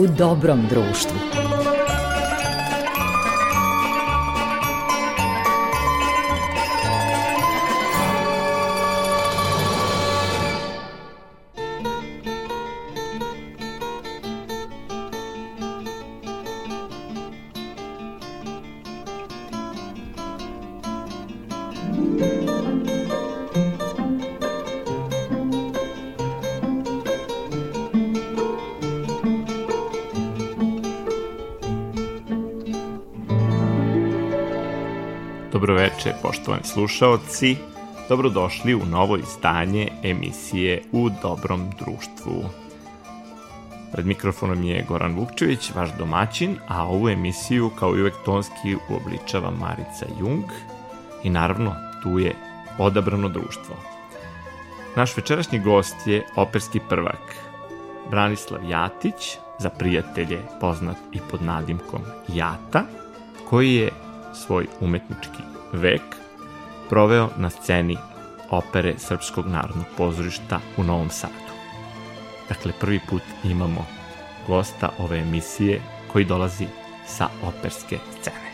u dobrom društvu. poštovani slušaoci, dobrodošli u novo izdanje emisije U dobrom društvu. Pred mikrofonom je Goran Vukčević, vaš domaćin, a ovu emisiju kao i uvek tonski uobličava Marica Jung i naravno tu je odabrano društvo. Naš večerašnji gost je operski prvak Branislav Jatić, za prijatelje poznat i pod nadimkom Jata, koji je svoj umetnički vek proveo na sceni opere Srpskog narodnog pozorišta u Novom Sadu. Dakle, prvi put imamo gosta ove emisije koji dolazi sa operske scene.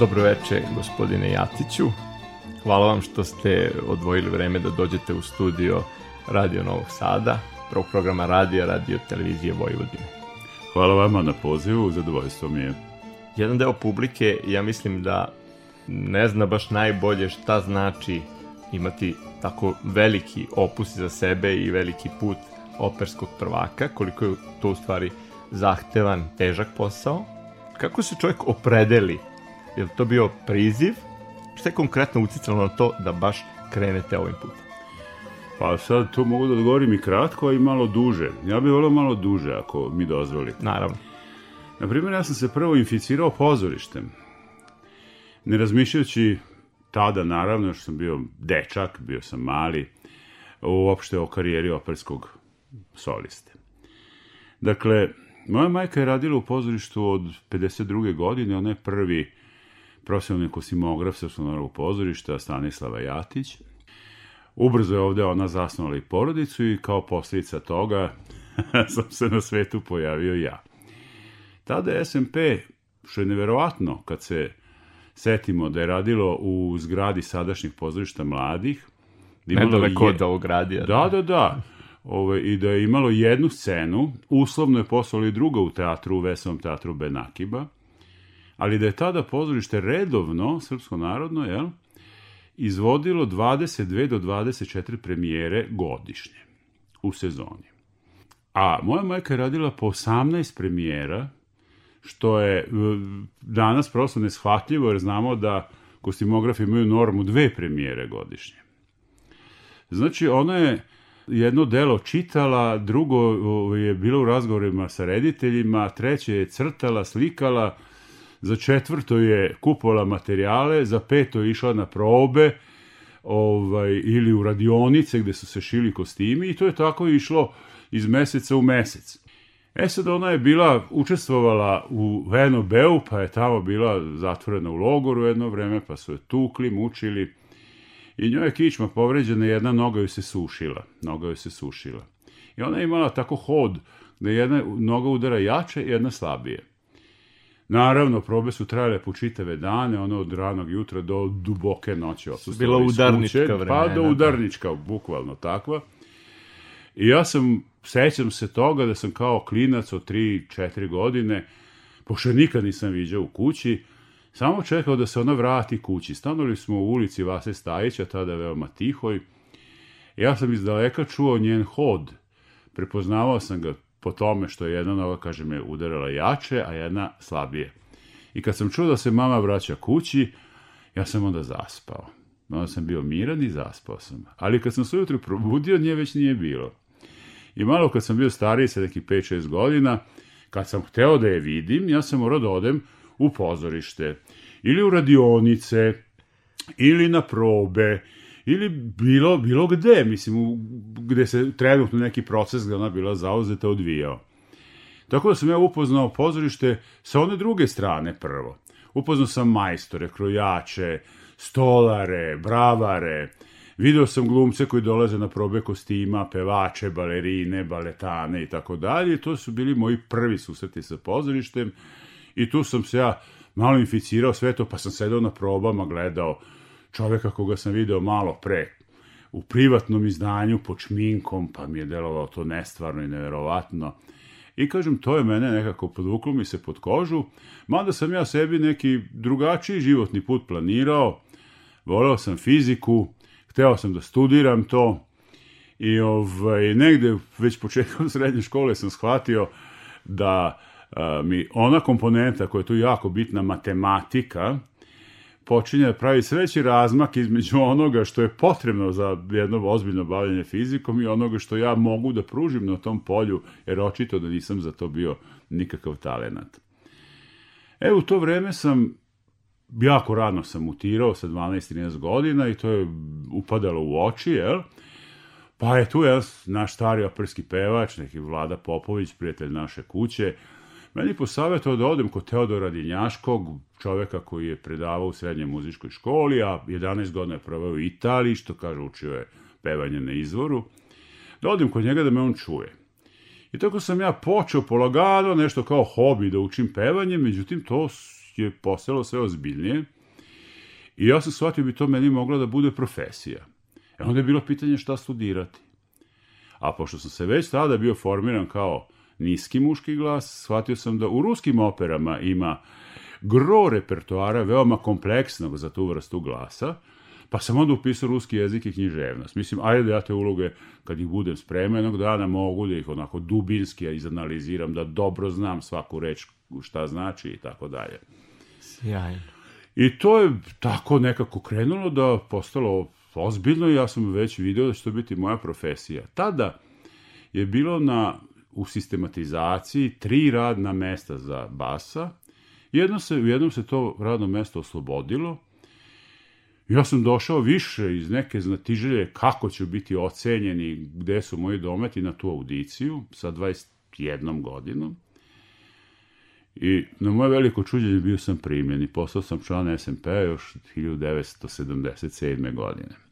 Dobroveče, gospodine Jatiću. Hvala vam što ste odvojili vreme da dođete u studio Radio Novog Sada, prvog programa radija Radio Televizije Vojvodine. Hvala vama na pozivu, zadovoljstvo mi je. Jedan deo publike, ja mislim da ne zna baš najbolje šta znači imati tako veliki opus za sebe i veliki put operskog prvaka, koliko je to u stvari zahtevan, težak posao. Kako se čovjek opredeli? Je to bio priziv Šta je konkretno uticalo na to da baš krenete ovim putem? Pa sad to mogu da odgovorim i kratko, a i malo duže. Ja bih volio malo duže, ako mi dozvolite. Naravno. Naprimjer, ja sam se prvo inficirao pozorištem. Ne razmišljajući tada, naravno, što sam bio dečak, bio sam mali, uopšte o karijeri operskog soliste. Dakle, moja majka je radila u pozorištu od 52. godine, ona je prvi profesionalni kostimograf Srpsko pozorišta Stanislava Jatić. Ubrzo je ovde ona zasnovala i porodicu i kao posljedica toga sam se na svetu pojavio ja. Tada je SMP, što je neverovatno kad se setimo da je radilo u zgradi sadašnjih pozorišta mladih, da Nedaleko je... od ovog radija. Da, da, da. da. Ove, ovaj, I da je imalo jednu scenu, uslovno je poslalo i druga u teatru, u Veselom teatru Benakiba, ali da je tada pozorište redovno, srpsko narodno, jel, izvodilo 22 do 24 premijere godišnje u sezoni. A moja majka je radila po 18 premijera, što je danas prosto neshvatljivo, jer znamo da kostimografi imaju normu dve premijere godišnje. Znači, ona je jedno delo čitala, drugo ovaj, je bilo u razgovorima sa rediteljima, treće je crtala, slikala, za četvrto je kupovala materijale, za peto je išla na probe ovaj, ili u radionice gde su se šili kostimi i to je tako išlo iz meseca u mesec. E sad ona je bila, učestvovala u NOB-u, pa je tamo bila zatvorena u logoru jedno vreme, pa su je tukli, mučili. I njoj je kičma povređena, jedna noga joj se sušila. Noga joj se sušila. I ona je imala tako hod da jedna noga udara jače, jedna slabije. Naravno, probe su trajale po čitave dane, ono od ranog jutra do duboke noći. Bila udarnička kuće, vremena. Pa do da. udarnička, bukvalno takva. I ja sam, sećam se toga da sam kao klinac od 3-4 godine, pošto nikad nisam viđao u kući, samo čekao da se ona vrati kući. Stanuli smo u ulici Vase Stajića, tada veoma tihoj. Ja sam iz daleka čuo njen hod. Prepoznavao sam ga po tome što je jedna noga, kaže me, udarala jače, a jedna slabije. I kad sam čuo da se mama vraća kući, ja sam onda zaspao. Onda sam bio miran i zaspao sam. Ali kad sam se ujutru probudio, nje već nije bilo. I malo kad sam bio stariji, sa nekih 5-6 godina, kad sam hteo da je vidim, ja sam morao da odem u pozorište, ili u radionice, ili na probe, ili bilo, bilo gde, mislim, u, gde se trenutno neki proces gde ona bila zauzeta odvijao. Tako da sam ja upoznao pozorište sa one druge strane prvo. Upoznao sam majstore, krojače, stolare, bravare, video sam glumce koji dolaze na probe kostima, pevače, balerine, baletane i tako dalje. To su bili moji prvi susreti sa pozorištem i tu sam se ja malo inficirao sve to, pa sam sedao na probama, gledao čoveka koga sam video malo pre, u privatnom izdanju pod šminkom, pa mi je delovalo to nestvarno i neverovatno. I kažem, to je mene nekako podvuklo mi se pod kožu, mada sam ja sebi neki drugačiji životni put planirao, voleo sam fiziku, hteo sam da studiram to, i ovaj, negde već početkom srednje škole sam shvatio da a, mi ona komponenta koja je tu jako bitna, matematika, počinje da pravi sve razmak između onoga što je potrebno za jedno ozbiljno bavljanje fizikom i onoga što ja mogu da pružim na tom polju, jer očito da nisam za to bio nikakav talenat. E, u to vreme sam jako radno sam mutirao sa 12-13 godina i to je upadalo u oči, jel? Pa je tu, jel, naš stari operski pevač, neki Vlada Popović, prijatelj naše kuće, meni posavetao da odem kod Teodora Dinjaškog, čoveka koji je predavao u srednjoj muzičkoj školi, a 11 godina je proveo u Italiji, što kaže učio je pevanje na izvoru, da odem kod njega da me on čuje. I tako sam ja počeo polagano, nešto kao hobi da učim pevanje, međutim to je postalo sve ozbiljnije. I ja sam shvatio da bi to meni mogla da bude profesija. E onda je bilo pitanje šta studirati. A pošto sam se već tada bio formiran kao niski muški glas, shvatio sam da u ruskim operama ima gro repertoara veoma kompleksnog za tu vrstu glasa, pa sam onda upisao ruski jezik i književnost. Mislim, ajde da ja te uloge, kad ih budem spreman, dana mogu da ih onako dubinski izanaliziram, da dobro znam svaku reč, šta znači i tako dalje. Sjajno. I to je tako nekako krenulo da postalo ozbiljno i ja sam već video da će to biti moja profesija. Tada je bilo na u sistematizaciji tri radna mesta za basa. Jedno se, u jednom se to radno mesto oslobodilo. Ja sam došao više iz neke znatiželje kako ću biti ocenjen i gde su moji dometi na tu audiciju sa 21 godinom. I na moje veliko čuđenje bio sam primljen i postao sam član SMP p-a još 1977. godine.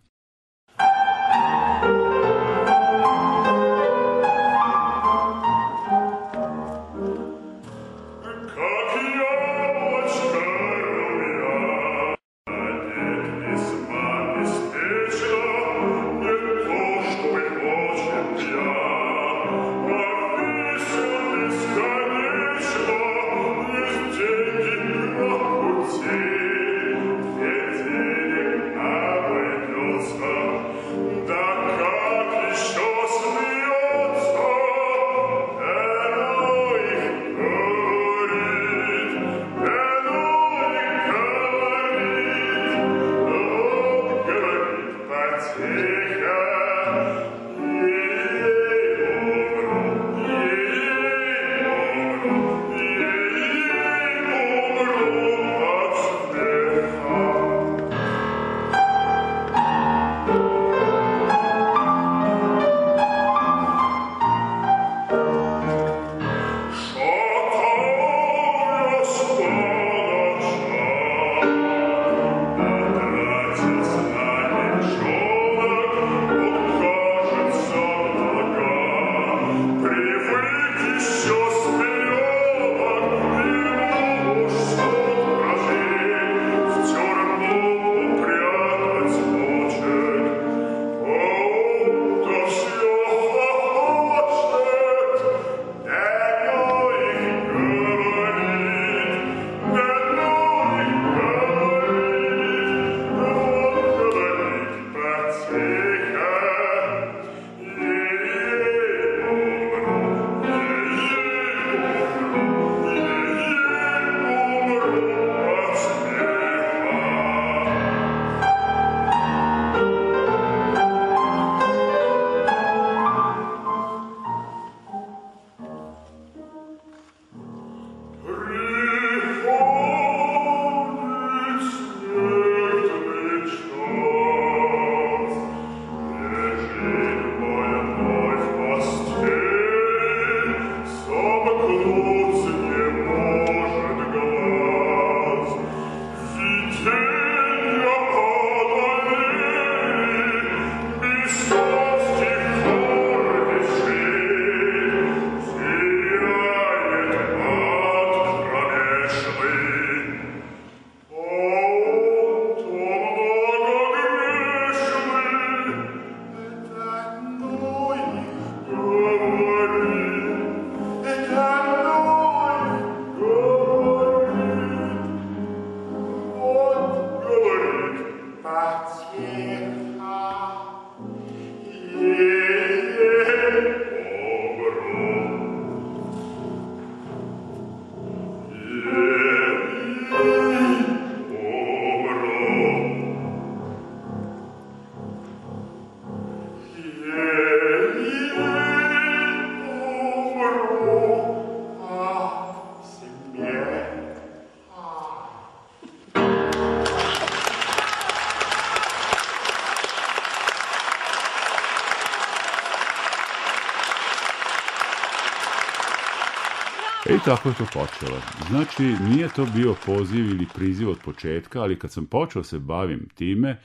tako je to počelo. Znači, nije to bio poziv ili priziv od početka, ali kad sam počeo da se bavim time,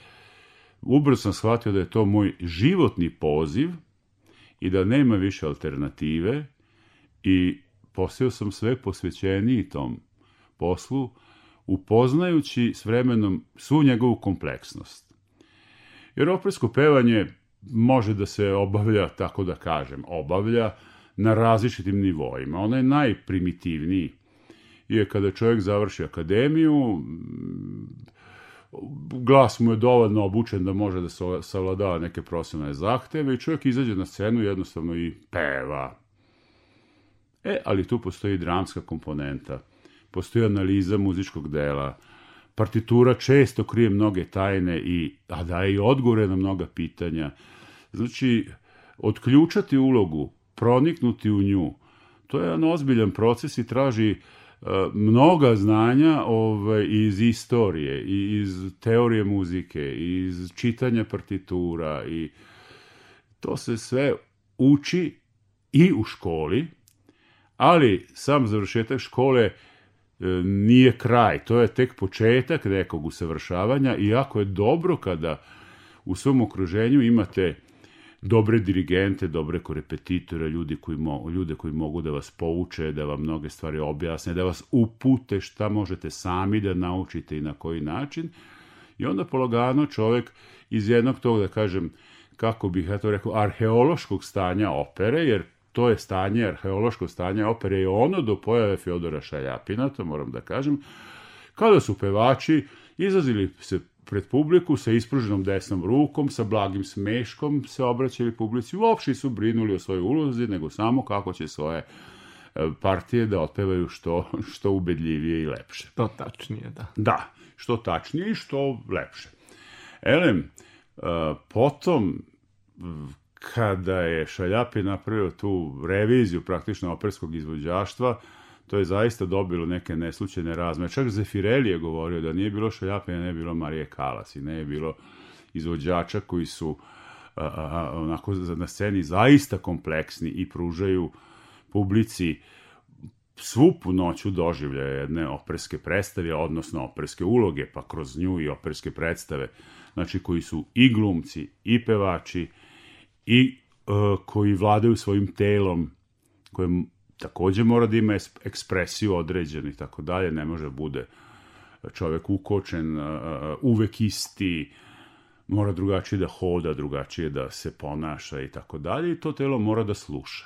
ubrzo sam shvatio da je to moj životni poziv i da nema više alternative i postao sam sve posvećeniji tom poslu, upoznajući s vremenom svu njegovu kompleksnost. Jer opersko pevanje može da se obavlja, tako da kažem, obavlja, na različitim nivoima. je najprimitivniji je kada čovjek završi akademiju, glas mu je dovoljno obučen da može da savladava neke profesionalne zahteve i čovjek izađe na scenu jednostavno i peva. E, ali tu postoji dramska komponenta, postoji analiza muzičkog dela, partitura često krije mnoge tajne, i, a daje i odgovore na mnoga pitanja. Znači, odključati ulogu proniknuti u nju. To je jedan ozbiljan proces i traži e, mnoga znanja ovaj, iz istorije, i iz teorije muzike, iz čitanja partitura i to se sve uči i u školi, ali sam završetak škole e, nije kraj, to je tek početak nekog usavršavanja i jako je dobro kada u svom okruženju imate dobre dirigente, dobre korepetitore, ljudi koji mo, ljude koji mogu da vas pouče, da vam mnoge stvari objasne, da vas upute šta možete sami da naučite i na koji način. I onda polagano čovek iz jednog tog, da kažem, kako bih ja to rekao, arheološkog stanja opere, jer to je stanje, arheološko stanje opere je ono do pojave Fjodora Šaljapina, to moram da kažem, kada su pevači izlazili se pred publiku sa ispruženom desnom rukom, sa blagim smeškom se obraćali publici, uopšte su brinuli o svojoj ulozi, nego samo kako će svoje e, partije da otpevaju što, što ubedljivije i lepše. To tačnije, da. Da, što tačnije i što lepše. Elem, e, potom, kada je Šaljapi napravio tu reviziju praktično operskog izvođaštva, to je zaista dobilo neke neslučajne razme. Čak Zefirelli je govorio da nije bilo Šajapina, ne je bilo Marije Kalas i ne je bilo izvođača koji su a, a, onako na sceni zaista kompleksni i pružaju publici svu noću doživlja jedne operske predstave, odnosno operske uloge, pa kroz nju i operske predstave, znači koji su i glumci, i pevači, i e, koji vladaju svojim telom, koje takođe mora da ima ekspresiju određenu i tako dalje, ne može da bude čovek ukočen, uvek isti, mora drugačije da hoda, drugačije da se ponaša i tako dalje i to telo mora da sluša.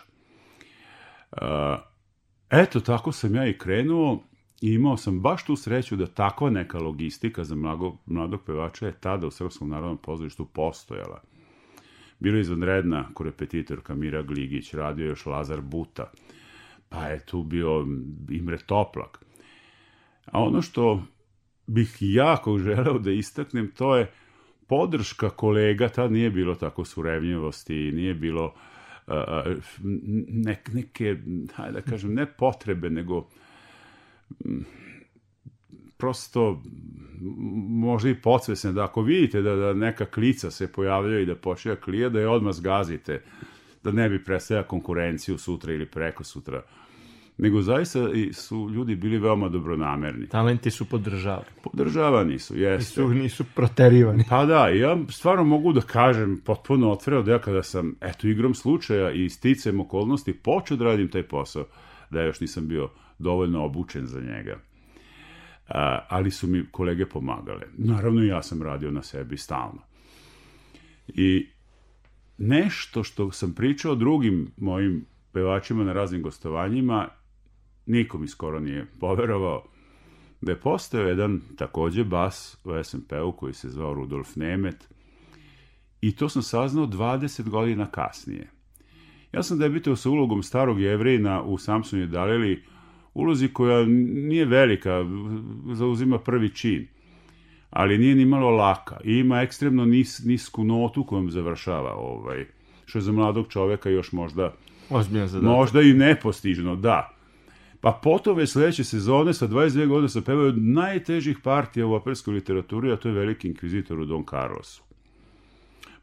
Eto, tako sam ja i krenuo i imao sam baš tu sreću da takva neka logistika za mlago, mladog pevača je tada u Srpskom narodnom pozorištu postojala. Bilo je izvanredna korepetitorka Mira Gligić, radio još Lazar Buta, pa je tu bio Imre Toplak. A ono što bih jako želeo da istaknem, to je podrška kolega, tad nije bilo tako surevljivosti, nije bilo a, ne, neke, da kažem, ne potrebe, nego prosto možda i podsvesne da ako vidite da, da neka klica se pojavlja i da počeja klija, da je odmah zgazite, da ne bi predstavlja konkurenciju sutra ili preko sutra. Uh, nego zaista su ljudi bili veoma dobronamerni. Talenti su podržavani. Podržavani su, jeste. I su, nisu proterivani. Pa da, ja stvarno mogu da kažem potpuno otvoreno da ja kada sam, eto, igrom slučaja i sticem okolnosti počeo da radim taj posao, da još nisam bio dovoljno obučen za njega. A, ali su mi kolege pomagale. Naravno, ja sam radio na sebi stalno. I nešto što sam pričao drugim mojim pevačima na raznim gostovanjima niko mi skoro nije poverovao, da je postao jedan takođe bas u SMP-u koji se zvao Rudolf Nemet i to sam saznao 20 godina kasnije. Ja sam debitao sa ulogom starog jevrejna u Samsonu Dalili, Daleli, ulozi koja nije velika, zauzima prvi čin, ali nije ni malo laka i ima ekstremno nis, nisku notu kojom završava ovaj, što je za mladog čoveka još možda Ozbiljan zadatak. Možda i nepostižno, da pa potom je sledeće sezone sa 22 godine sam pevao od najtežih partija u operskoj literaturi, a to je Veliki inkvizitor u Don Carlosu.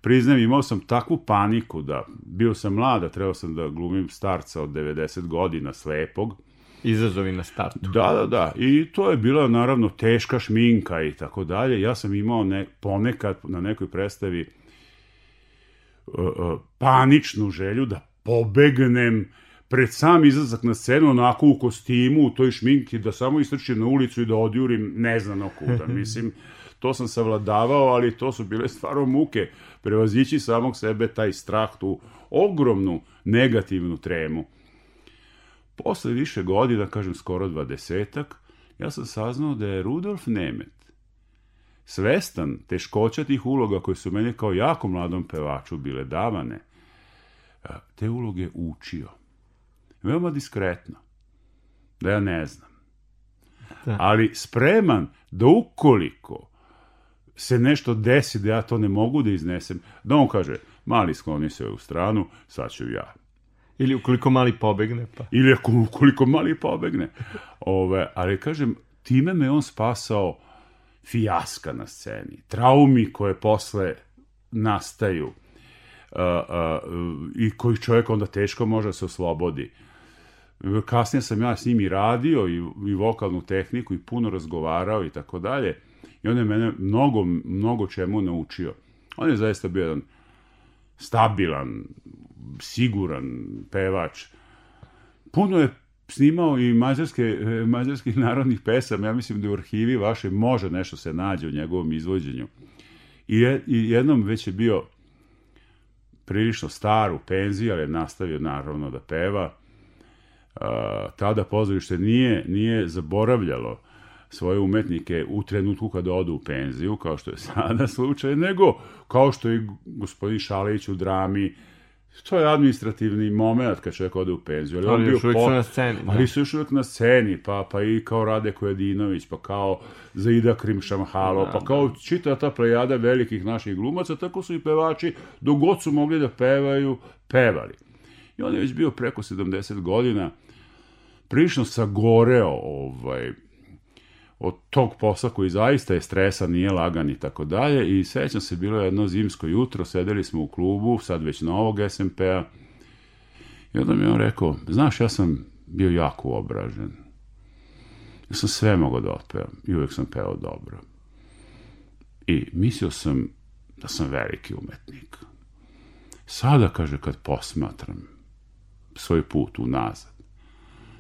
Priznam, imao sam takvu paniku da bio sam mlada, trebao sam da glumim starca od 90 godina, slepog, Izazovi na startu. Da, da, da. I to je bila naravno teška šminka i tako dalje. Ja sam imao ne, ponekad na nekoj predstavi uh, uh, paničnu želju da pobegnem pred sam izlazak na scenu, onako u kostimu, u toj šminki, da samo istrčim na ulicu i da odjurim ne znam kuda. Mislim, to sam savladavao, ali to su bile stvarno muke. Prevazići samog sebe taj strah, tu ogromnu negativnu tremu. Posle više godina, kažem skoro dvadesetak, ja sam saznao da je Rudolf Nemet svestan teškoća tih uloga koje su meni kao jako mladom pevaču bile davane, te uloge učio veoma diskretno. Da ja ne znam. Da. Ali spreman da ukoliko se nešto desi da ja to ne mogu da iznesem, da on kaže, mali skloni se u stranu, sad ću ja. Ili ukoliko mali pobegne. Pa. Ili ako, ukoliko mali pobegne. Ove, ali kažem, time me on spasao fijaska na sceni, traumi koje posle nastaju uh, uh, i koji čovjek onda teško može da se oslobodi kasnije sam ja s njim i radio i, i vokalnu tehniku i puno razgovarao i tako dalje. I on je mene mnogo, mnogo čemu naučio. On je zaista bio jedan stabilan, siguran pevač. Puno je snimao i mađarske, mađarskih narodnih pesama. Ja mislim da u arhivi vaše može nešto se nađe u njegovom izvođenju. I, je, i jednom već je bio prilično star u penziji, ali je nastavio naravno da peva tada pozorište nije, nije zaboravljalo svoje umetnike u trenutku kada odu u penziju, kao što je sada slučaj, nego kao što je gospodin Šalić u drami, to je administrativni moment kad čovjek ode u penziju. Ali, ali on još bio uvijek pot... su na sceni. Da. Ali su još uvijek na sceni, pa, pa i kao Rade Kojedinović, pa kao Zaida Krimšamhalo, pa da, pa kao da. čita ta plejada velikih naših glumaca, tako su i pevači, dogod su mogli da pevaju, pevali. I on je već bio preko 70 godina, prilično sagoreo ovaj, od tog posla koji zaista je stresan, nije lagan i tako dalje. I sećam se, bilo je jedno zimsko jutro, sedeli smo u klubu, sad već novog SMP-a, i onda mi je on rekao, znaš, ja sam bio jako obražen. Ja sam sve mogao da otpevam i uvek sam pevao dobro. I mislio sam da sam veliki umetnik. Sada, kaže, kad posmatram svoj put unazad,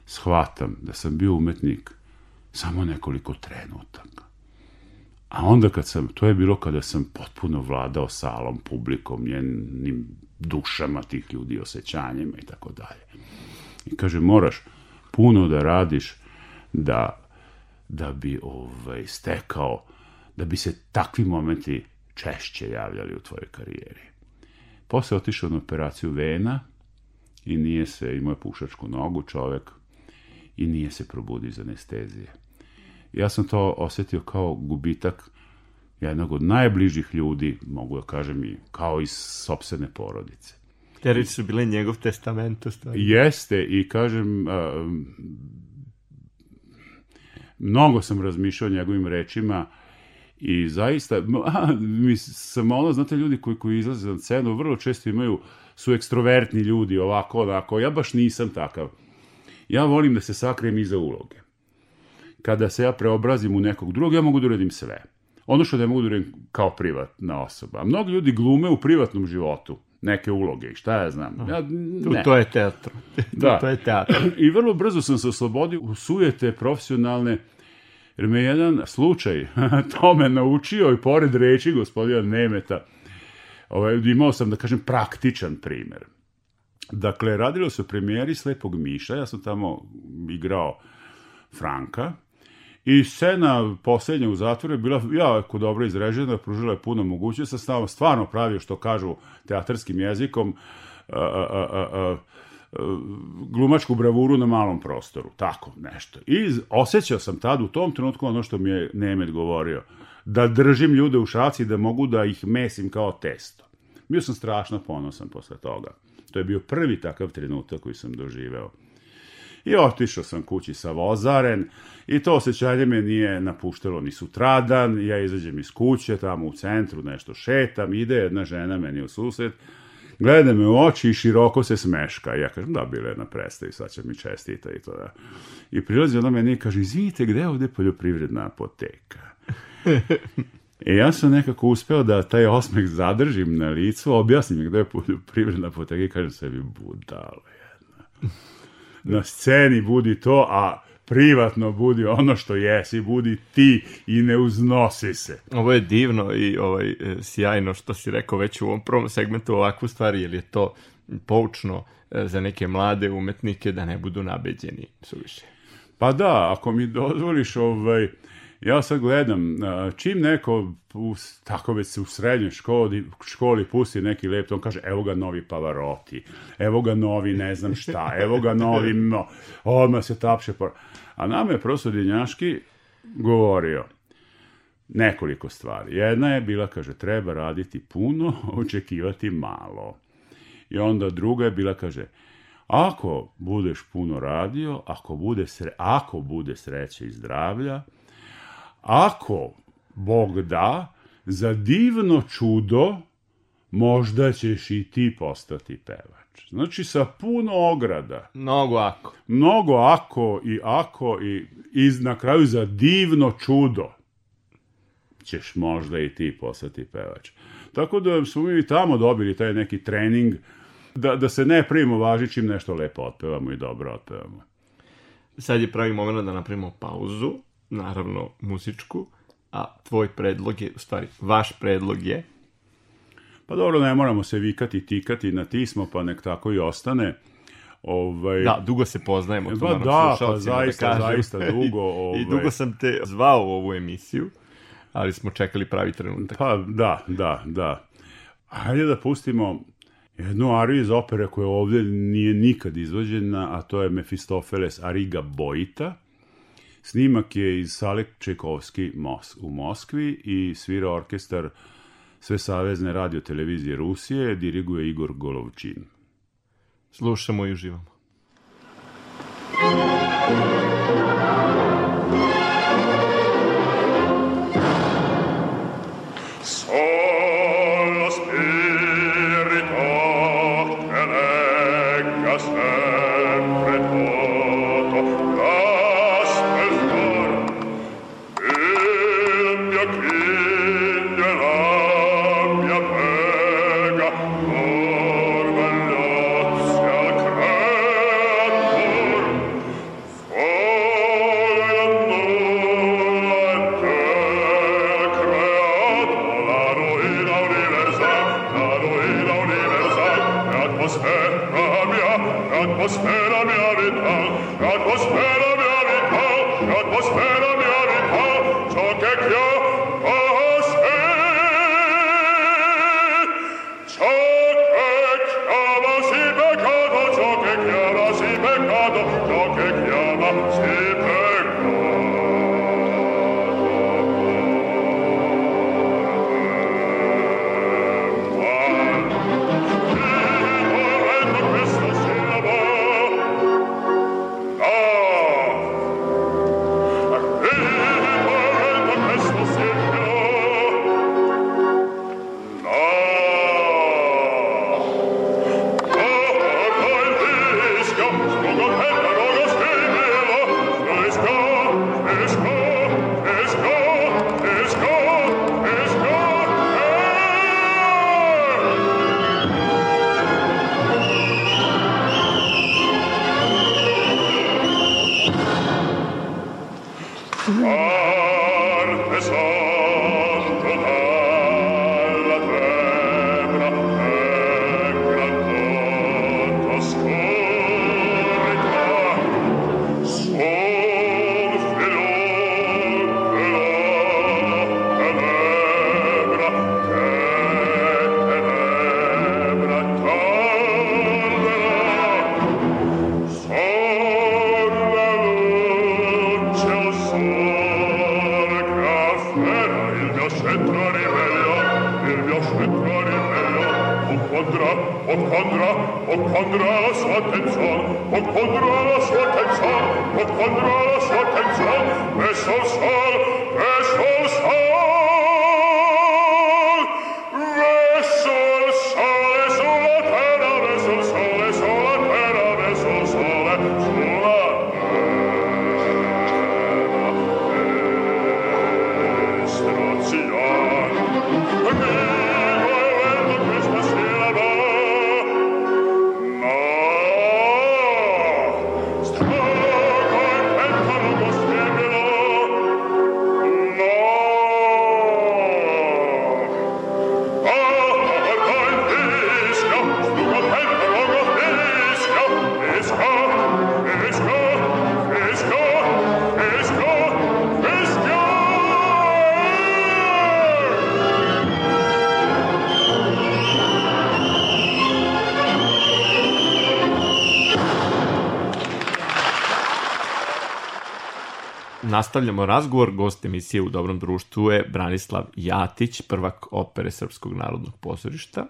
shvatam da sam bio umetnik samo nekoliko trenutaka. A onda kad sam, to je bilo kada sam potpuno vladao salom, publikom, njenim dušama tih ljudi, osjećanjima i tako dalje. I kaže, moraš puno da radiš da, da bi ovaj, stekao, da bi se takvi momenti češće javljali u tvojoj karijeri. Posle otišao na operaciju vena i nije se imao je pušačku nogu, čovek i nije se probudio iz anestezije. Ja sam to osetio kao gubitak jednog od najbližih ljudi, mogu da kažem i kao iz sopstvene porodice. Te reči su bile njegov testament, u stvari. Jeste, i kažem, mnogo sam razmišljao njegovim rečima i zaista, mi sam ono, znate, ljudi koji, koji izlaze na scenu vrlo često imaju, su ekstrovertni ljudi, ovako, onako, ja baš nisam takav Ja volim da se sakrijem iza uloge. Kada se ja preobrazim u nekog drugog, ja mogu da uradim sve. Ono što ne da mogu da uradim kao privatna osoba. Mnogi ljudi glume u privatnom životu neke uloge i šta ja znam. Ja, ne. To je teatro. Da. to je teatro. I vrlo brzo sam se oslobodio u sujete profesionalne jer me jedan slučaj tome naučio i pored reči gospodina Nemeta, ovaj, imao sam, da kažem, praktičan primer. Dakle, radilo se o premijeri Slepog Miša, ja sam tamo igrao Franka, i scena poslednja u zatvoru je bila jako dobro izrežena, pružila je puno mogućnosti, sam stvarno, stvarno pravio što kažu teatarskim jezikom, a, a, a, glumačku bravuru na malom prostoru, tako nešto. I osjećao sam tad u tom trenutku ono što mi je Nemet govorio, da držim ljude u šaci, da mogu da ih mesim kao testo. Bio sam strašno ponosan posle toga. To je bio prvi takav trenutak koji sam doživeo. I otišao sam kući sa vozaren i to osjećanje me nije napuštalo ni sutradan. Ja izađem iz kuće, tamo u centru nešto šetam, ide jedna žena meni u susret, gleda me u oči i široko se smeška. I ja kažem, da, bila je na predstavi, sad će mi čestita i to da. I prilazi ona meni i kaže, izvinite, gde je ovde poljoprivredna apoteka? I e, ja sam nekako uspeo da taj osmeh zadržim na licu, objasnim gde je poljoprivredna apoteka i kažem sebi, budalo jedna. Na sceni budi to, a privatno budi ono što jesi, budi ti i ne uznosi se. Ovo je divno i ovaj, e, sjajno što si rekao već u ovom prvom segmentu ovakvu stvar, jer je to poučno e, za neke mlade umetnike da ne budu nabeđeni suviše. Pa da, ako mi dozvoliš, ovaj, Ja sad gledam, čim neko, tako već se u srednjoj školi, školi pusti neki lep, on kaže, evo ga novi Pavaroti, evo ga novi ne znam šta, evo ga novi, no, odmah se tapše. Por... A nam je profesor Dinjaški govorio, nekoliko stvari. Jedna je bila, kaže, treba raditi puno, očekivati malo. I onda druga je bila, kaže, ako budeš puno radio, ako bude, sre, ako bude sreće i zdravlja, Ako Bog da, za divno čudo možda ćeš i ti postati pevač. Znači sa puno ograda. Mnogo ako. Mnogo ako i ako i, i na kraju za divno čudo ćeš možda i ti postati pevač. Tako da smo mi tamo dobili taj neki trening da, da se ne primimo važićim nešto lepo otpevamo i dobro otpevamo. Sad je pravi moment da napravimo pauzu naravno, muzičku, a tvoj predlog je, u stvari, vaš predlog je? Pa dobro, ne moramo se vikati, tikati, na ti smo, pa nek tako i ostane. Ovaj... Da, dugo se poznajemo, to ba, pa da, pa zaista, da zaista dugo. Ovaj... I, I dugo sam te zvao u ovu emisiju, ali smo čekali pravi trenutak. Pa da, da, da. Hajde da pustimo jednu ariju iz opere koja ovde nije nikad izvođena, a to je Mefistofeles Ariga Bojita Snimak je iz sale Čekovski Mos u Moskvi i svira orkestar Svesavezne radiotelevizije Rusije, diriguje Igor Golovčin. Slušamo i uživamo. Thank you. Nastavljamo razgovor, gost emisije U dobrom društvu je Branislav Jatić, prvak opere Srpskog narodnog pozorišta.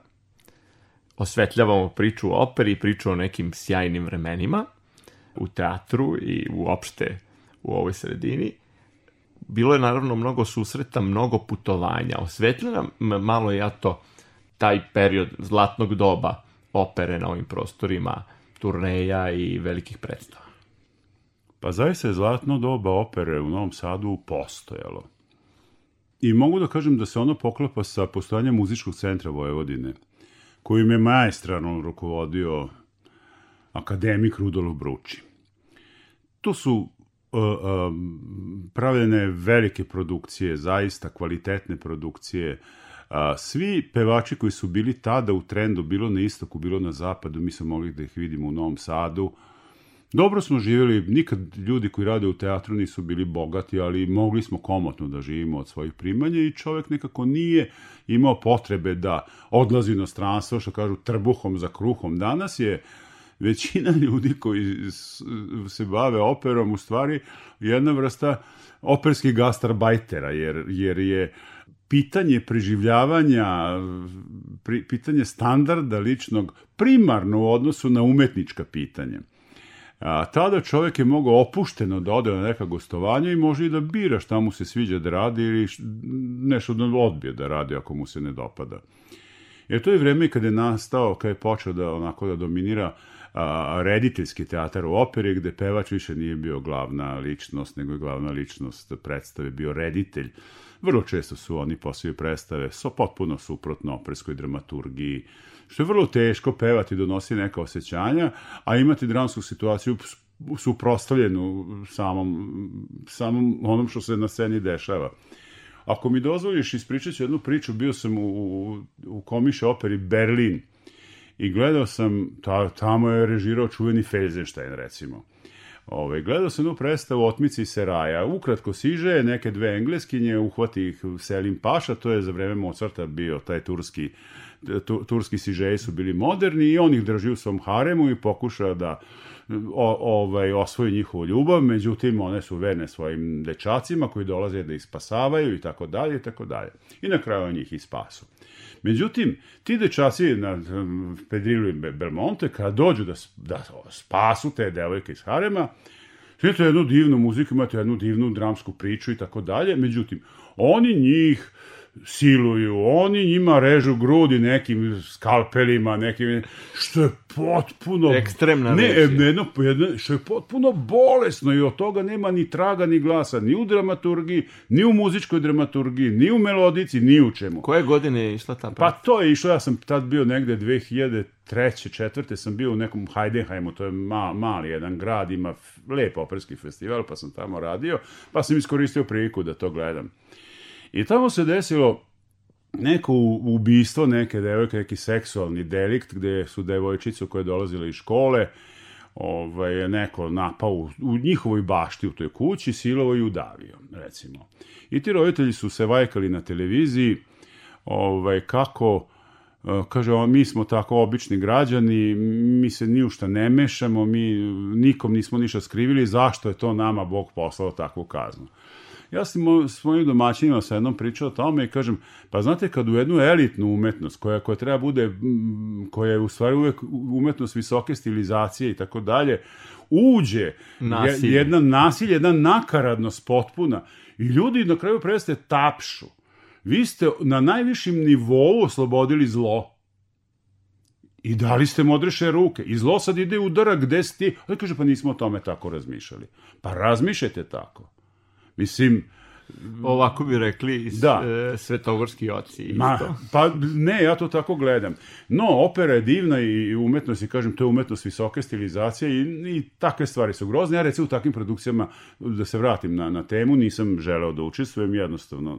Osvetljavamo priču o operi i priču o nekim sjajnim vremenima u teatru i uopšte u ovoj sredini. Bilo je naravno mnogo susreta, mnogo putovanja. Osvetljena malo ja to taj period zlatnog doba opere na ovim prostorima, turneja i velikih predstava. Pa zaista je zlatno doba opere u Novom Sadu postojalo. I mogu da kažem da se ono poklapa sa postojanjem muzičkog centra Vojvodine, kojim je majestrano rukovodio akademik Rudolf Bruči. To su uh, um, pravljene velike produkcije, zaista kvalitetne produkcije. Uh, svi pevači koji su bili tada u trendu, bilo na istoku, bilo na zapadu, mi smo mogli da ih vidimo u Novom Sadu, uh, dobro smo živjeli, nikad ljudi koji rade u teatru nisu bili bogati, ali mogli smo komotno da živimo od svojih primanja i čovjek nekako nije imao potrebe da odlazi na stranstvo, što kažu trbuhom za kruhom. Danas je većina ljudi koji se bave operom u stvari jedna vrsta operskih gastarbajtera, jer, jer je pitanje preživljavanja, pri, pitanje standarda ličnog primarno u odnosu na umetnička pitanja. A tada čovjek je mogao opušteno da ode na neka gostovanja i može i da bira šta mu se sviđa da radi ili nešto da odbije da radi ako mu se ne dopada. Jer to je vreme kada je nastao, kada je počeo da onako da dominira a, rediteljski teatar u operi, gde pevač više nije bio glavna ličnost, nego je glavna ličnost predstave bio reditelj. Vrlo često su oni poslije predstave so potpuno suprotno operskoj dramaturgiji, što je vrlo teško pevati, donosi neka osjećanja, a imati dramsku situaciju suprostavljenu samom, samom onom što se na sceni dešava. Ako mi dozvoliš, ispričat ću jednu priču. Bio sam u, u, u komiše operi Berlin i gledao sam, ta, tamo je režirao čuveni Felsenstein, recimo. Ove, ovaj, gledao sam jednu predstavu Otmici i Seraja. Ukratko siže, neke dve engleskinje, uhvati ih Selim Paša, to je za vreme Mozarta bio taj turski, tu, turski sižeji su bili moderni i on ih drži u svom haremu i pokuša da o, ovaj, osvoji njihovu ljubav, međutim one su verne svojim dečacima koji dolaze da ih spasavaju i tako dalje i tako dalje. I na kraju njih i spasu. Međutim, ti dečasi na Pedrilu i Belmonte, kada dođu da, da spasu te devojke iz harema, Imate jednu divnu muziku, imate jednu divnu dramsku priču i tako dalje. Međutim, oni njih siluju oni, njima režu grudi nekim skalpelima, nekim, što je potpuno... Ekstremna ne, jedno, jedno, što je potpuno bolesno i od toga nema ni traga, ni glasa, ni u dramaturgiji, ni u muzičkoj dramaturgiji, ni u melodici, ni u čemu. Koje godine je išla ta Pa to je išlo, ja sam tad bio negde 2003. treće, četvrte sam bio u nekom Heidenheimu, to je ma, mali jedan grad, ima lep operski festival, pa sam tamo radio, pa sam iskoristio priliku da to gledam. I tamo se desilo neko ubistvo neke devojke, neki seksualni delikt gde su devojčice koje dolazile iz škole, ovaj, neko napao u, u njihovoj bašti u toj kući, silovo i udavio, recimo. I ti roditelji su se vajkali na televiziji ovaj, kako e, kaže mi smo tako obični građani, mi se ni u šta ne mešamo, mi nikom nismo ništa skrivili, zašto je to nama Bog poslao takvu kaznu? Ja sam svojim domaćinima sa jednom pričao o tome i kažem, pa znate kad u jednu elitnu umetnost koja, koja treba bude, koja je u stvari uvek umetnost visoke stilizacije i tako dalje, uđe nasilje. jedna nasilje, jedna nakaradnost potpuna i ljudi na kraju preste tapšu. Vi ste na najvišim nivou oslobodili zlo. I dali ste mu odreše ruke. I zlo sad ide udara gde si ti. Ali kaže, pa nismo o tome tako razmišljali. Pa razmišljajte tako. Mislim, Ovako bi rekli da. E, svetogorski oci. Ma, pa ne, ja to tako gledam. No, opera je divna i umetnost, i kažem, to je umetnost visoke stilizacije i, i takve stvari su grozne. Ja recimo u takvim produkcijama, da se vratim na, na temu, nisam želeo da učestvujem, jednostavno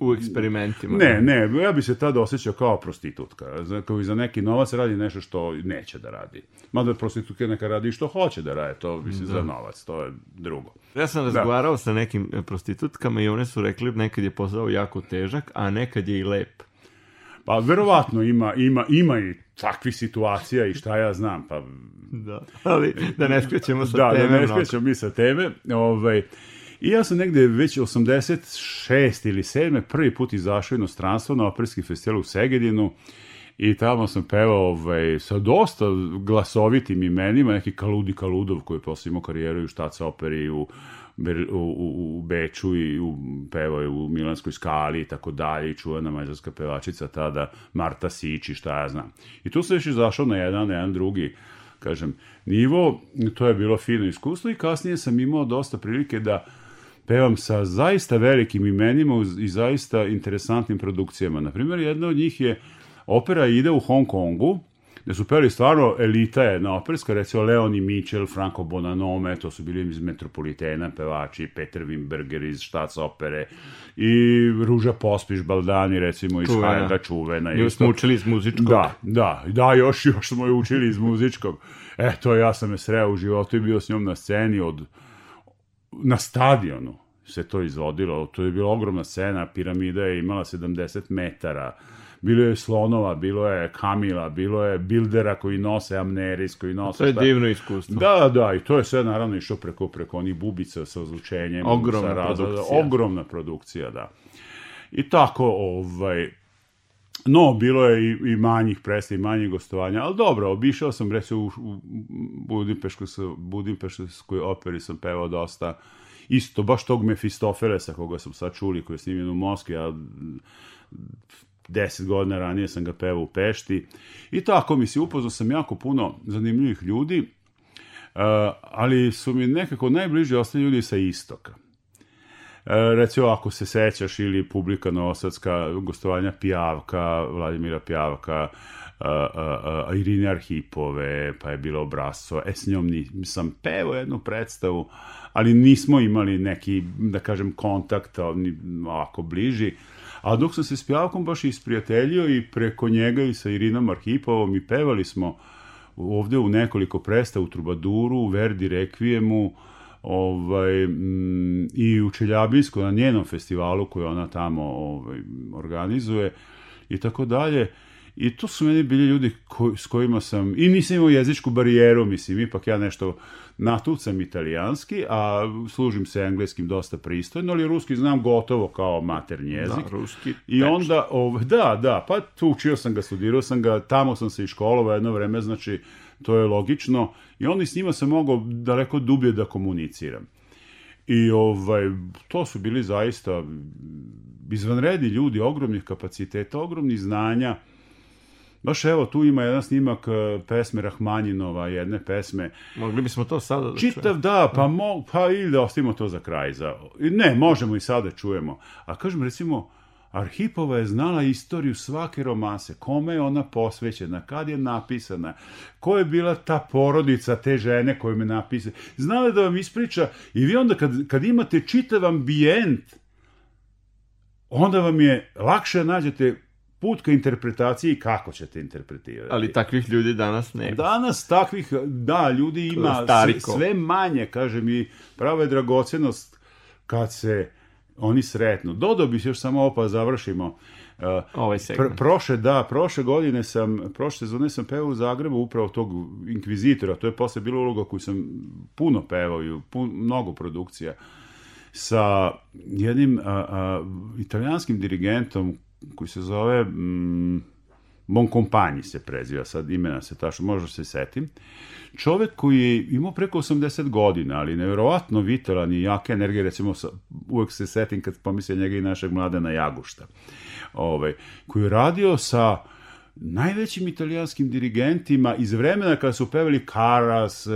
u eksperimentima. Ne, ne, ja bi se tada osjećao kao prostitutka. Kao i za neki novac radi nešto što neće da radi. Mada prostitutka neka radi što hoće da radi, to mislim da. za novac, to je drugo. Ja sam da. razgovarao da. sa nekim e, prostitutkama i one su rekli nekad je posao jako težak, a nekad je i lep. Pa verovatno ima, ima, ima i takvi situacija i šta ja znam, pa... Da, ali da ne skrećemo sa da, teme. Da, da ne skrećemo mi sa teme. Ovaj, I ja sam negde već 86. ili 7. prvi put izašao u inostranstvo na operski festival u Segedinu i tamo sam pevao ovaj, sa dosta glasovitim imenima, neki Kaludi Kaludov koji je posle imao karijeru i u Štaca operi u u, u, u Beču i u, pevao je u Milanskoj skali i tako dalje i čuvena mađarska pevačica tada Marta Sić i šta ja znam. I tu sam još izašao na jedan, na jedan drugi kažem, nivo, to je bilo fino iskustvo i kasnije sam imao dosta prilike da pevam sa zaista velikim imenima i zaista interesantnim produkcijama. Na primjer, jedna od njih je opera ide u Hong Kongu, gde su peli stvarno elita jedna operska, recimo Leoni Mitchell, Franco Bonanome, to su bili iz Metropolitena pevači, Peter Wimberger iz Štac opere i Ruža Pospiš, Baldani recimo iz čuvena. Da. Hajda Čuvena. Još smo učili iz muzičkog. Da, da, da, još, još smo je učili iz muzičkog. E, to ja sam je sreo u životu i bio s njom na sceni od na stadionu se to izvodilo, to je bila ogromna scena, piramida je imala 70 metara, bilo je slonova, bilo je kamila, bilo je bildera koji nose amneris, koji nose... To je divno iskustvo. Da, da, i to je sve naravno išlo preko, preko onih bubica sa ozlučenjem. Ogromna sa razvoda, produkcija. Ogromna produkcija, da. I tako, ovaj, No, bilo je i, i manjih predstava i manjih gostovanja, ali dobro, obišao sam, recimo, u, u Budimpeškoj, Budimpeškoj operi sam pevao dosta, isto, baš tog Mefistofelesa koga sam sad čuli, koji je snimljen u Moskvi, a deset godina ranije sam ga pevao u Pešti. I tako, mi se upoznao sam jako puno zanimljivih ljudi, ali su mi nekako najbliži ostali ljudi sa istoka. E, recimo ako se sećaš ili publika Novosadska, gostovanja Pijavka, Vladimira Pijavka, a, a, a, Irine Arhipove, pa je bilo Braso, e s njom nisam pevao jednu predstavu, ali nismo imali neki, da kažem, kontakt ovako bliži, a dok sam se s Pijavkom baš isprijateljio i preko njega i sa Irinom Arhipovom i pevali smo ovde u nekoliko predstav, u Trubaduru, u Verdi Rekvijemu, ovaj, mm, i u Čeljabinsku na njenom festivalu koji ona tamo ovaj, organizuje i tako dalje. I to su meni bili ljudi ko, s kojima sam, i nisam imao jezičku barijeru, mislim, ipak ja nešto natucam italijanski, a služim se engleskim dosta pristojno, ali ruski znam gotovo kao maternji da, jezik. Da, ruski. I tečno. onda, ov, ovaj, da, da, pa učio sam ga, studirao sam ga, tamo sam se i školovao jedno vreme, znači, to je logično, i onda s njima sam mogao daleko dublje da komuniciram. I ovaj, to su bili zaista izvanredni ljudi, ogromnih kapaciteta, ogromnih znanja. Baš evo, tu ima jedan snimak e, pesme Rahmanjinova, jedne pesme. Mogli bismo to sada da Čitav, da, pa, mo, pa ili da ostavimo to za kraj. Za, ne, možemo i sada da čujemo. A kažem, recimo, Arhipova je znala istoriju svake romanse, kome je ona posvećena, kad je napisana, ko je bila ta porodica te žene koju je napisana. Znala da vam ispriča i vi onda kad, kad imate čitav ambijent, onda vam je lakše nađete put ka interpretaciji i kako ćete interpretirati. Ali takvih ljudi danas nema. Danas takvih, da, ljudi ima sve, sve manje, kažem, i prava je dragocenost kad se oni sretno. Dodao bih još samo ovo pa završimo. Uh, ovaj Pr prošle, da, prošle godine sam, prošle sezone sam pevao u Zagrebu upravo tog Inkvizitora, to je posle bila uloga koju sam puno pevao i pun, mnogo produkcija sa jednim a, a, italijanskim dirigentom koji se zove mm, Mon kompanji se preziva, sad imena se taš, možda se setim. Čovek koji je imao preko 80 godina, ali nevjerovatno vitalan i jaka energija, recimo sa, uvek se setim kad pomislim njega i našeg mladena Jagušta, ovaj, koji je radio sa najvećim italijanskim dirigentima iz vremena kada su pevali Karas, eh,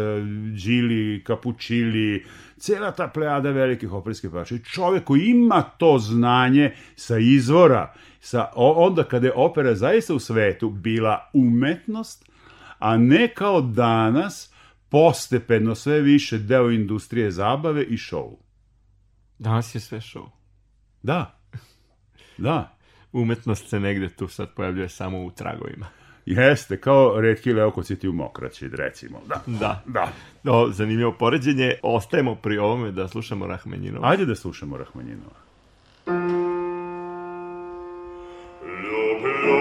Gili, Capuccilli, cela ta plejada velikih operskih pevača. Čovek koji ima to znanje sa izvora sa, onda kada je opera zaista u svetu bila umetnost, a ne kao danas postepeno sve više deo industrije zabave i show. Danas je sve show. Da. Da. Umetnost se negde tu sad pojavljuje samo u tragovima. Jeste, kao redki leokociti u mokraći, recimo. Da. Da. da. O, zanimljivo poređenje. Ostajemo pri ovome da slušamo Rahmenjinova. Ajde da slušamo Rahmenjinova. Lope, lope.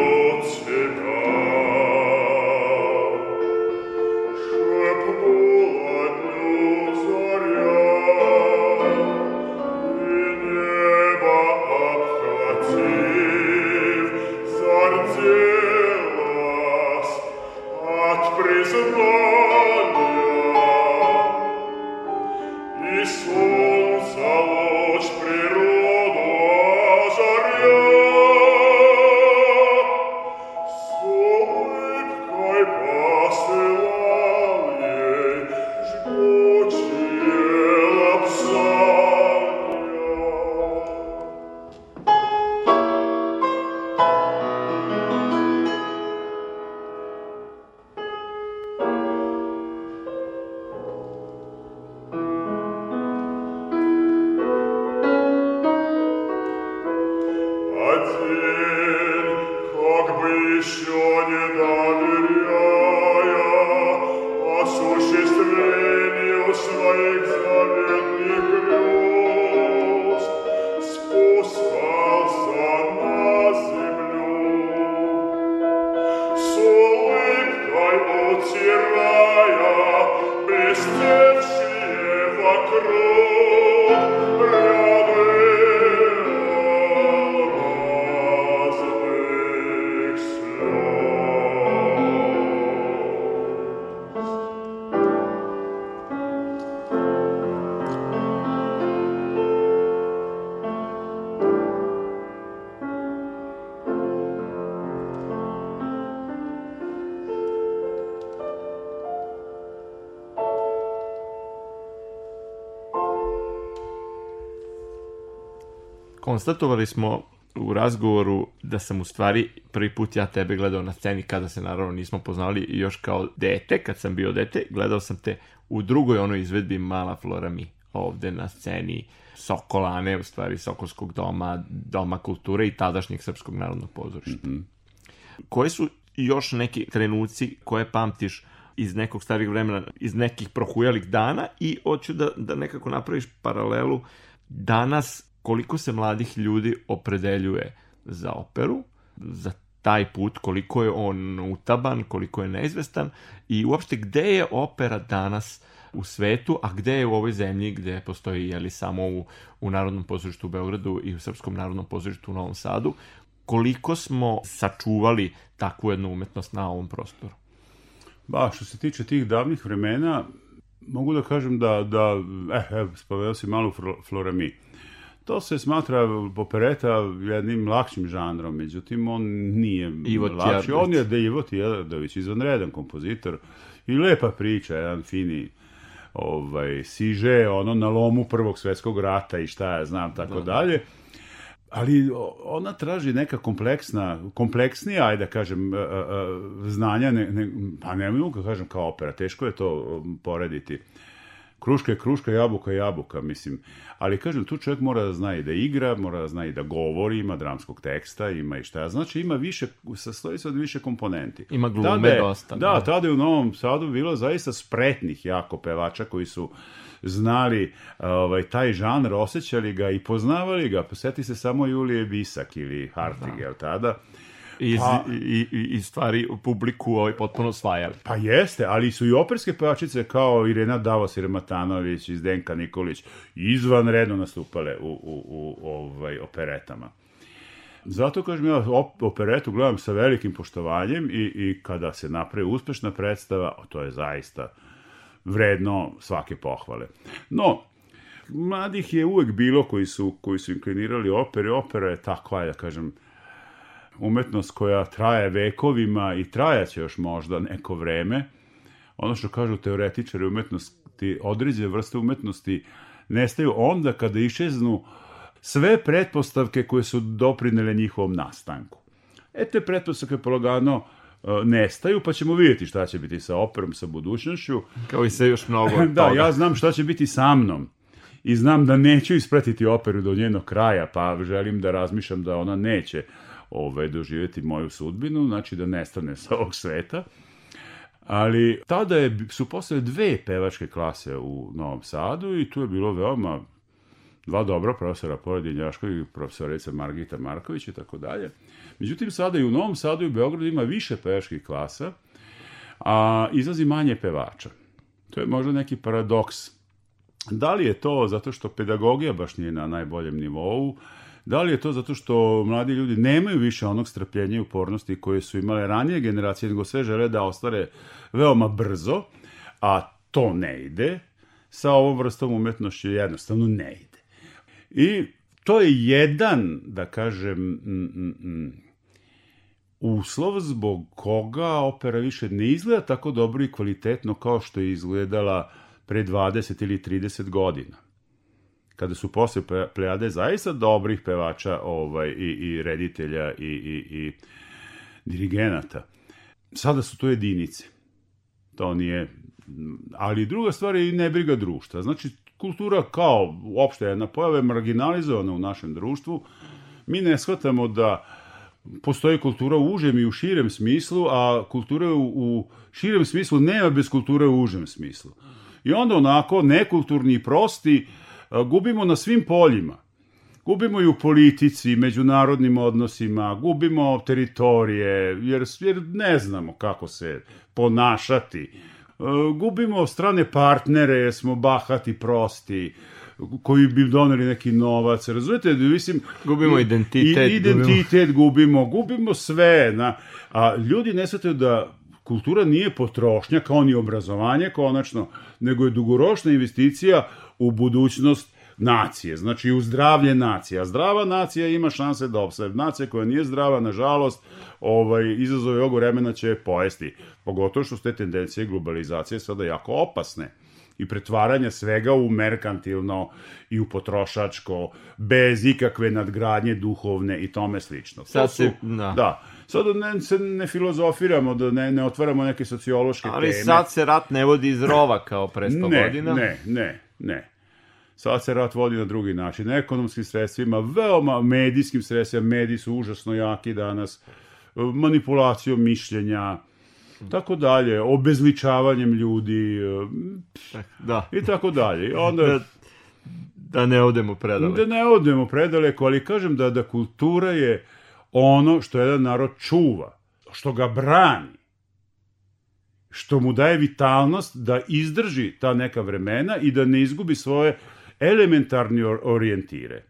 konstatovali smo u razgovoru da sam u stvari prvi put ja tebe gledao na sceni kada se naravno nismo poznali još kao dete, kad sam bio dete, gledao sam te u drugoj onoj izvedbi Mala Flora Mi ovde na sceni Sokolane, u stvari Sokolskog doma, doma kulture i tadašnjeg Srpskog narodnog pozorišta. Mm -hmm. Koje su još neki trenuci koje pamtiš iz nekog starih vremena, iz nekih prohujalih dana i hoću da, da nekako napraviš paralelu danas koliko se mladih ljudi opredeljuje za operu, za taj put, koliko je on utaban, koliko je neizvestan i uopšte gde je opera danas u svetu, a gde je u ovoj zemlji gde postoji jeli, samo u, u Narodnom pozorištu u Beogradu i u Srpskom narodnom pozorištu u Novom Sadu, koliko smo sačuvali takvu jednu umetnost na ovom prostoru? Ba, što se tiče tih davnih vremena, mogu da kažem da, da eh, eh, spaveo si malu Florami. To se smatra opereta jednim lakšim žanrom, međutim on nije Ivo lakši. On je da Ivo Tijadadović, izvanredan kompozitor i lepa priča, jedan fini ovaj, siže, ono na lomu Prvog svetskog rata i šta ja znam, tako da. dalje. Ali ona traži neka kompleksna, kompleksnija, ajde da kažem, e, e, e, znanja, ne, ne, pa ne mogu kažem kao opera, teško je to um, porediti Kruška je kruška, jabuka je jabuka, mislim. Ali kažem, tu čovjek mora da zna i da igra, mora da zna i da govori, ima dramskog teksta, ima i šta. Znači, ima više, sastoji se od više komponenti. Ima glume tada je, dosta. Da, da, tada je u Novom Sadu bilo zaista spretnih jako pevača koji su znali ovaj, taj žanr, osjećali ga i poznavali ga. Poseti se samo Julije Bisak ili Hartig, da. jel tada? iz, pa, i, i, i stvari publiku ovaj, potpuno osvajali. Pa jeste, ali su i operske pevačice kao Irena Davos i Rematanović i Zdenka Nikolić izvanredno nastupale u, u, u ovaj, operetama. Zato kažem ja op, operetu gledam sa velikim poštovanjem i, i kada se napravi uspešna predstava, to je zaista vredno svake pohvale. No, mladih je uvek bilo koji su, koji su inklinirali opere. Opera je takva, ja kažem, umetnost koja traje vekovima i trajaće još možda neko vreme. Ono što kažu teoretičari umetnosti, određene vrste umetnosti nestaju onda kada išeznu sve pretpostavke koje su doprinele njihovom nastanku. E te pretpostavke polagano e, nestaju, pa ćemo vidjeti šta će biti sa operom, sa budućnošću. Kao i se još mnogo da, toga. Da, ja znam šta će biti sa mnom i znam da neću ispratiti operu do njenog kraja, pa želim da razmišljam da ona neće ovaj, doživjeti moju sudbinu, znači da nestane sa ovog sveta. Ali tada je, su posle dve pevačke klase u Novom Sadu i tu je bilo veoma dva dobra profesora, pored Iljaškog i profesorica Margita Marković i tako dalje. Međutim, sada i u Novom Sadu i u Beogradu ima više pevačkih klasa, a izlazi manje pevača. To je možda neki paradoks. Da li je to zato što pedagogija baš nije na najboljem nivou, Da li je to zato što mladi ljudi nemaju više onog strpljenja i upornosti koje su imale ranije generacije, nego sve žele da ostvare veoma brzo, a to ne ide, sa ovom vrstom umetnošću jednostavno ne ide. I to je jedan, da kažem, mm, mm, mm, uslov zbog koga opera više ne izgleda tako dobro i kvalitetno kao što je izgledala pre 20 ili 30 godina kada su posle plejade zaista dobrih pevača ovaj, i, i reditelja i, i, i dirigenata. Sada su to jedinice. To nije... Ali druga stvar je i nebriga društva. Znači, kultura kao uopšte jedna pojava je marginalizovana u našem društvu. Mi ne shvatamo da postoji kultura u užem i u širem smislu, a kultura u, u širem smislu nema bez kulture u užem smislu. I onda onako nekulturni i prosti uh, gubimo na svim poljima. Gubimo i u politici, međunarodnim odnosima, gubimo teritorije, jer, jer ne znamo kako se ponašati. Gubimo strane partnere, jer smo bahati, prosti koji bi doneli neki novac, razumete, mislim... Gubimo identitet. identitet gubimo. gubimo, gubimo sve. Na, a ljudi ne shvataju da kultura nije potrošnja kao ni obrazovanje konačno, nego je dugoročna investicija u budućnost nacije, znači u zdravlje nacije. A Zdrava nacija ima šanse da opstane. Nacija koja nije zdrava, nažalost, ovaj, izazove ovog vremena će pojesti. Pogotovo što su te tendencije globalizacije sada jako opasne i pretvaranja svega u merkantilno i u potrošačko, bez ikakve nadgradnje duhovne i tome slično. To Sad se, da. da. Sad da ne, se ne filozofiramo, da ne, ne otvaramo neke sociološke Ali teme. Ali sad se rat ne vodi iz rova kao pre 100 ne, godina. Ne, ne, Ne. Sad se rat vodi na drugi način, ekonomskim sredstvima, veoma medijskim sredstvima, mediji su užasno jaki danas, manipulacijom mišljenja, tako dalje, obezličavanjem ljudi, eh, da. i tako dalje. I onda... Da, da, ne odemo predaleko. Da ne odemo predaleko, ali kažem da, da kultura je ono što jedan narod čuva, što ga brani što mu daje vitalnost da izdrži ta neka vremena i da ne izgubi svoje elementarne orijentire.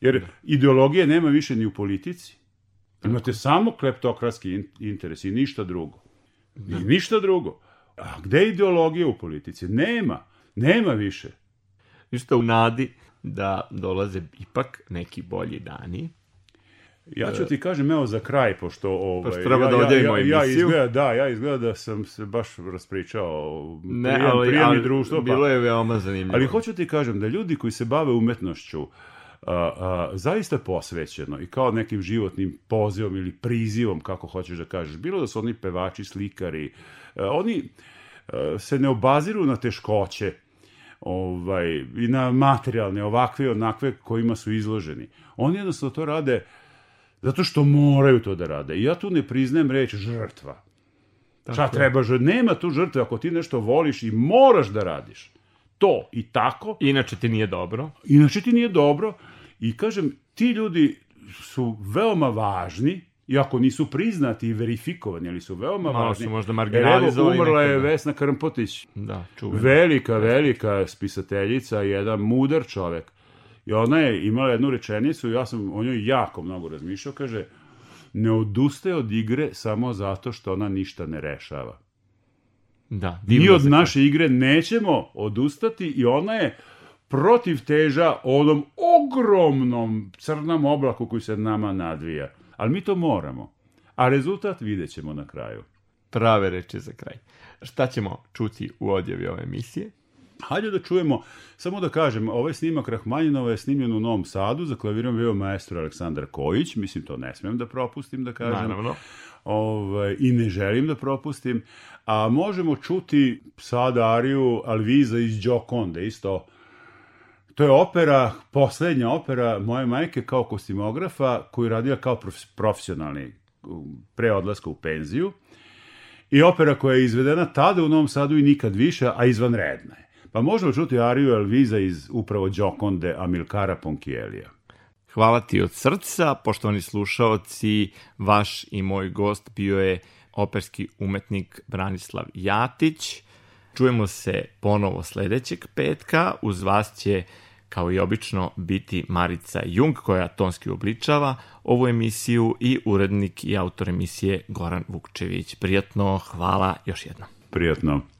Jer ideologije nema više ni u politici. Imate samo kleptokratski interes i ništa drugo. I da. ništa drugo. A gde je ideologija u politici? Nema. Nema više. Ništa u nadi da dolaze ipak neki bolji dani, Ja da, ću da. ti kažem, evo za kraj, pošto ovaj, pa treba ja, da ja, ja, ja, izgleda, da, ja izgleda da sam se baš raspričao ne, prijem, ali, prijem ali, društvo. Pa- bilo je veoma zanimljivo. Ali hoću ti kažem da ljudi koji se bave umetnošću, a, a, zaista posvećeno i kao nekim životnim pozivom ili prizivom, kako hoćeš da kažeš, bilo da su oni pevači, slikari, a, oni a, se ne obaziru na teškoće ovaj, i na materijalne, ovakve i onakve kojima su izloženi. Oni jednostavno to rade Zato što moraju to da rade. I ja tu ne priznajem reč žrtva. Tako. Šta trebaš? Nema tu žrtve ako ti nešto voliš i moraš da radiš. To i tako. Inače ti nije dobro. Inače ti nije dobro. I kažem, ti ljudi su veoma važni, iako nisu priznati i verifikovani, ali su veoma Malo važni. Su možda marginalizovani. Evo, umrla je Vesna Krmpotić. Da, čuvena. Velika, velika spisateljica, jedan mudar čovek. I ona je imala jednu rečenicu, ja sam o njoj jako mnogo razmišljao, kaže, ne odustaje od igre samo zato što ona ništa ne rešava. Da, Mi od naše igre nećemo odustati i ona je protiv teža onom ogromnom crnom oblaku koji se nama nadvija. Ali mi to moramo. A rezultat vidjet ćemo na kraju. Prave reči za kraj. Šta ćemo čuti u odjavi ove emisije? Hajde da čujemo, samo da kažem, ovaj snimak Rahmanjinova je snimljen u Novom Sadu, za klavirom bio maestro Aleksandar Kojić, mislim to ne smem da propustim, da kažem. Naravno. Ovaj, I ne želim da propustim. A možemo čuti sad Ariju Alviza iz Džokonde, isto To je opera, poslednja opera moje majke kao kostimografa koju radila kao profesionalni pre odlaska u penziju. I opera koja je izvedena tada u Novom Sadu i nikad više, a izvanredna je. Pa možemo čuti Ariju Elviza iz upravo Đokonde Amilkara Ponkijelija. Hvala ti od srca, poštovani slušaoci, vaš i moj gost bio je operski umetnik Branislav Jatić. Čujemo se ponovo sledećeg petka, uz vas će kao i obično biti Marica Jung koja tonski obličava ovu emisiju i urednik i autor emisije Goran Vukčević. Prijatno, hvala još jednom. Prijatno.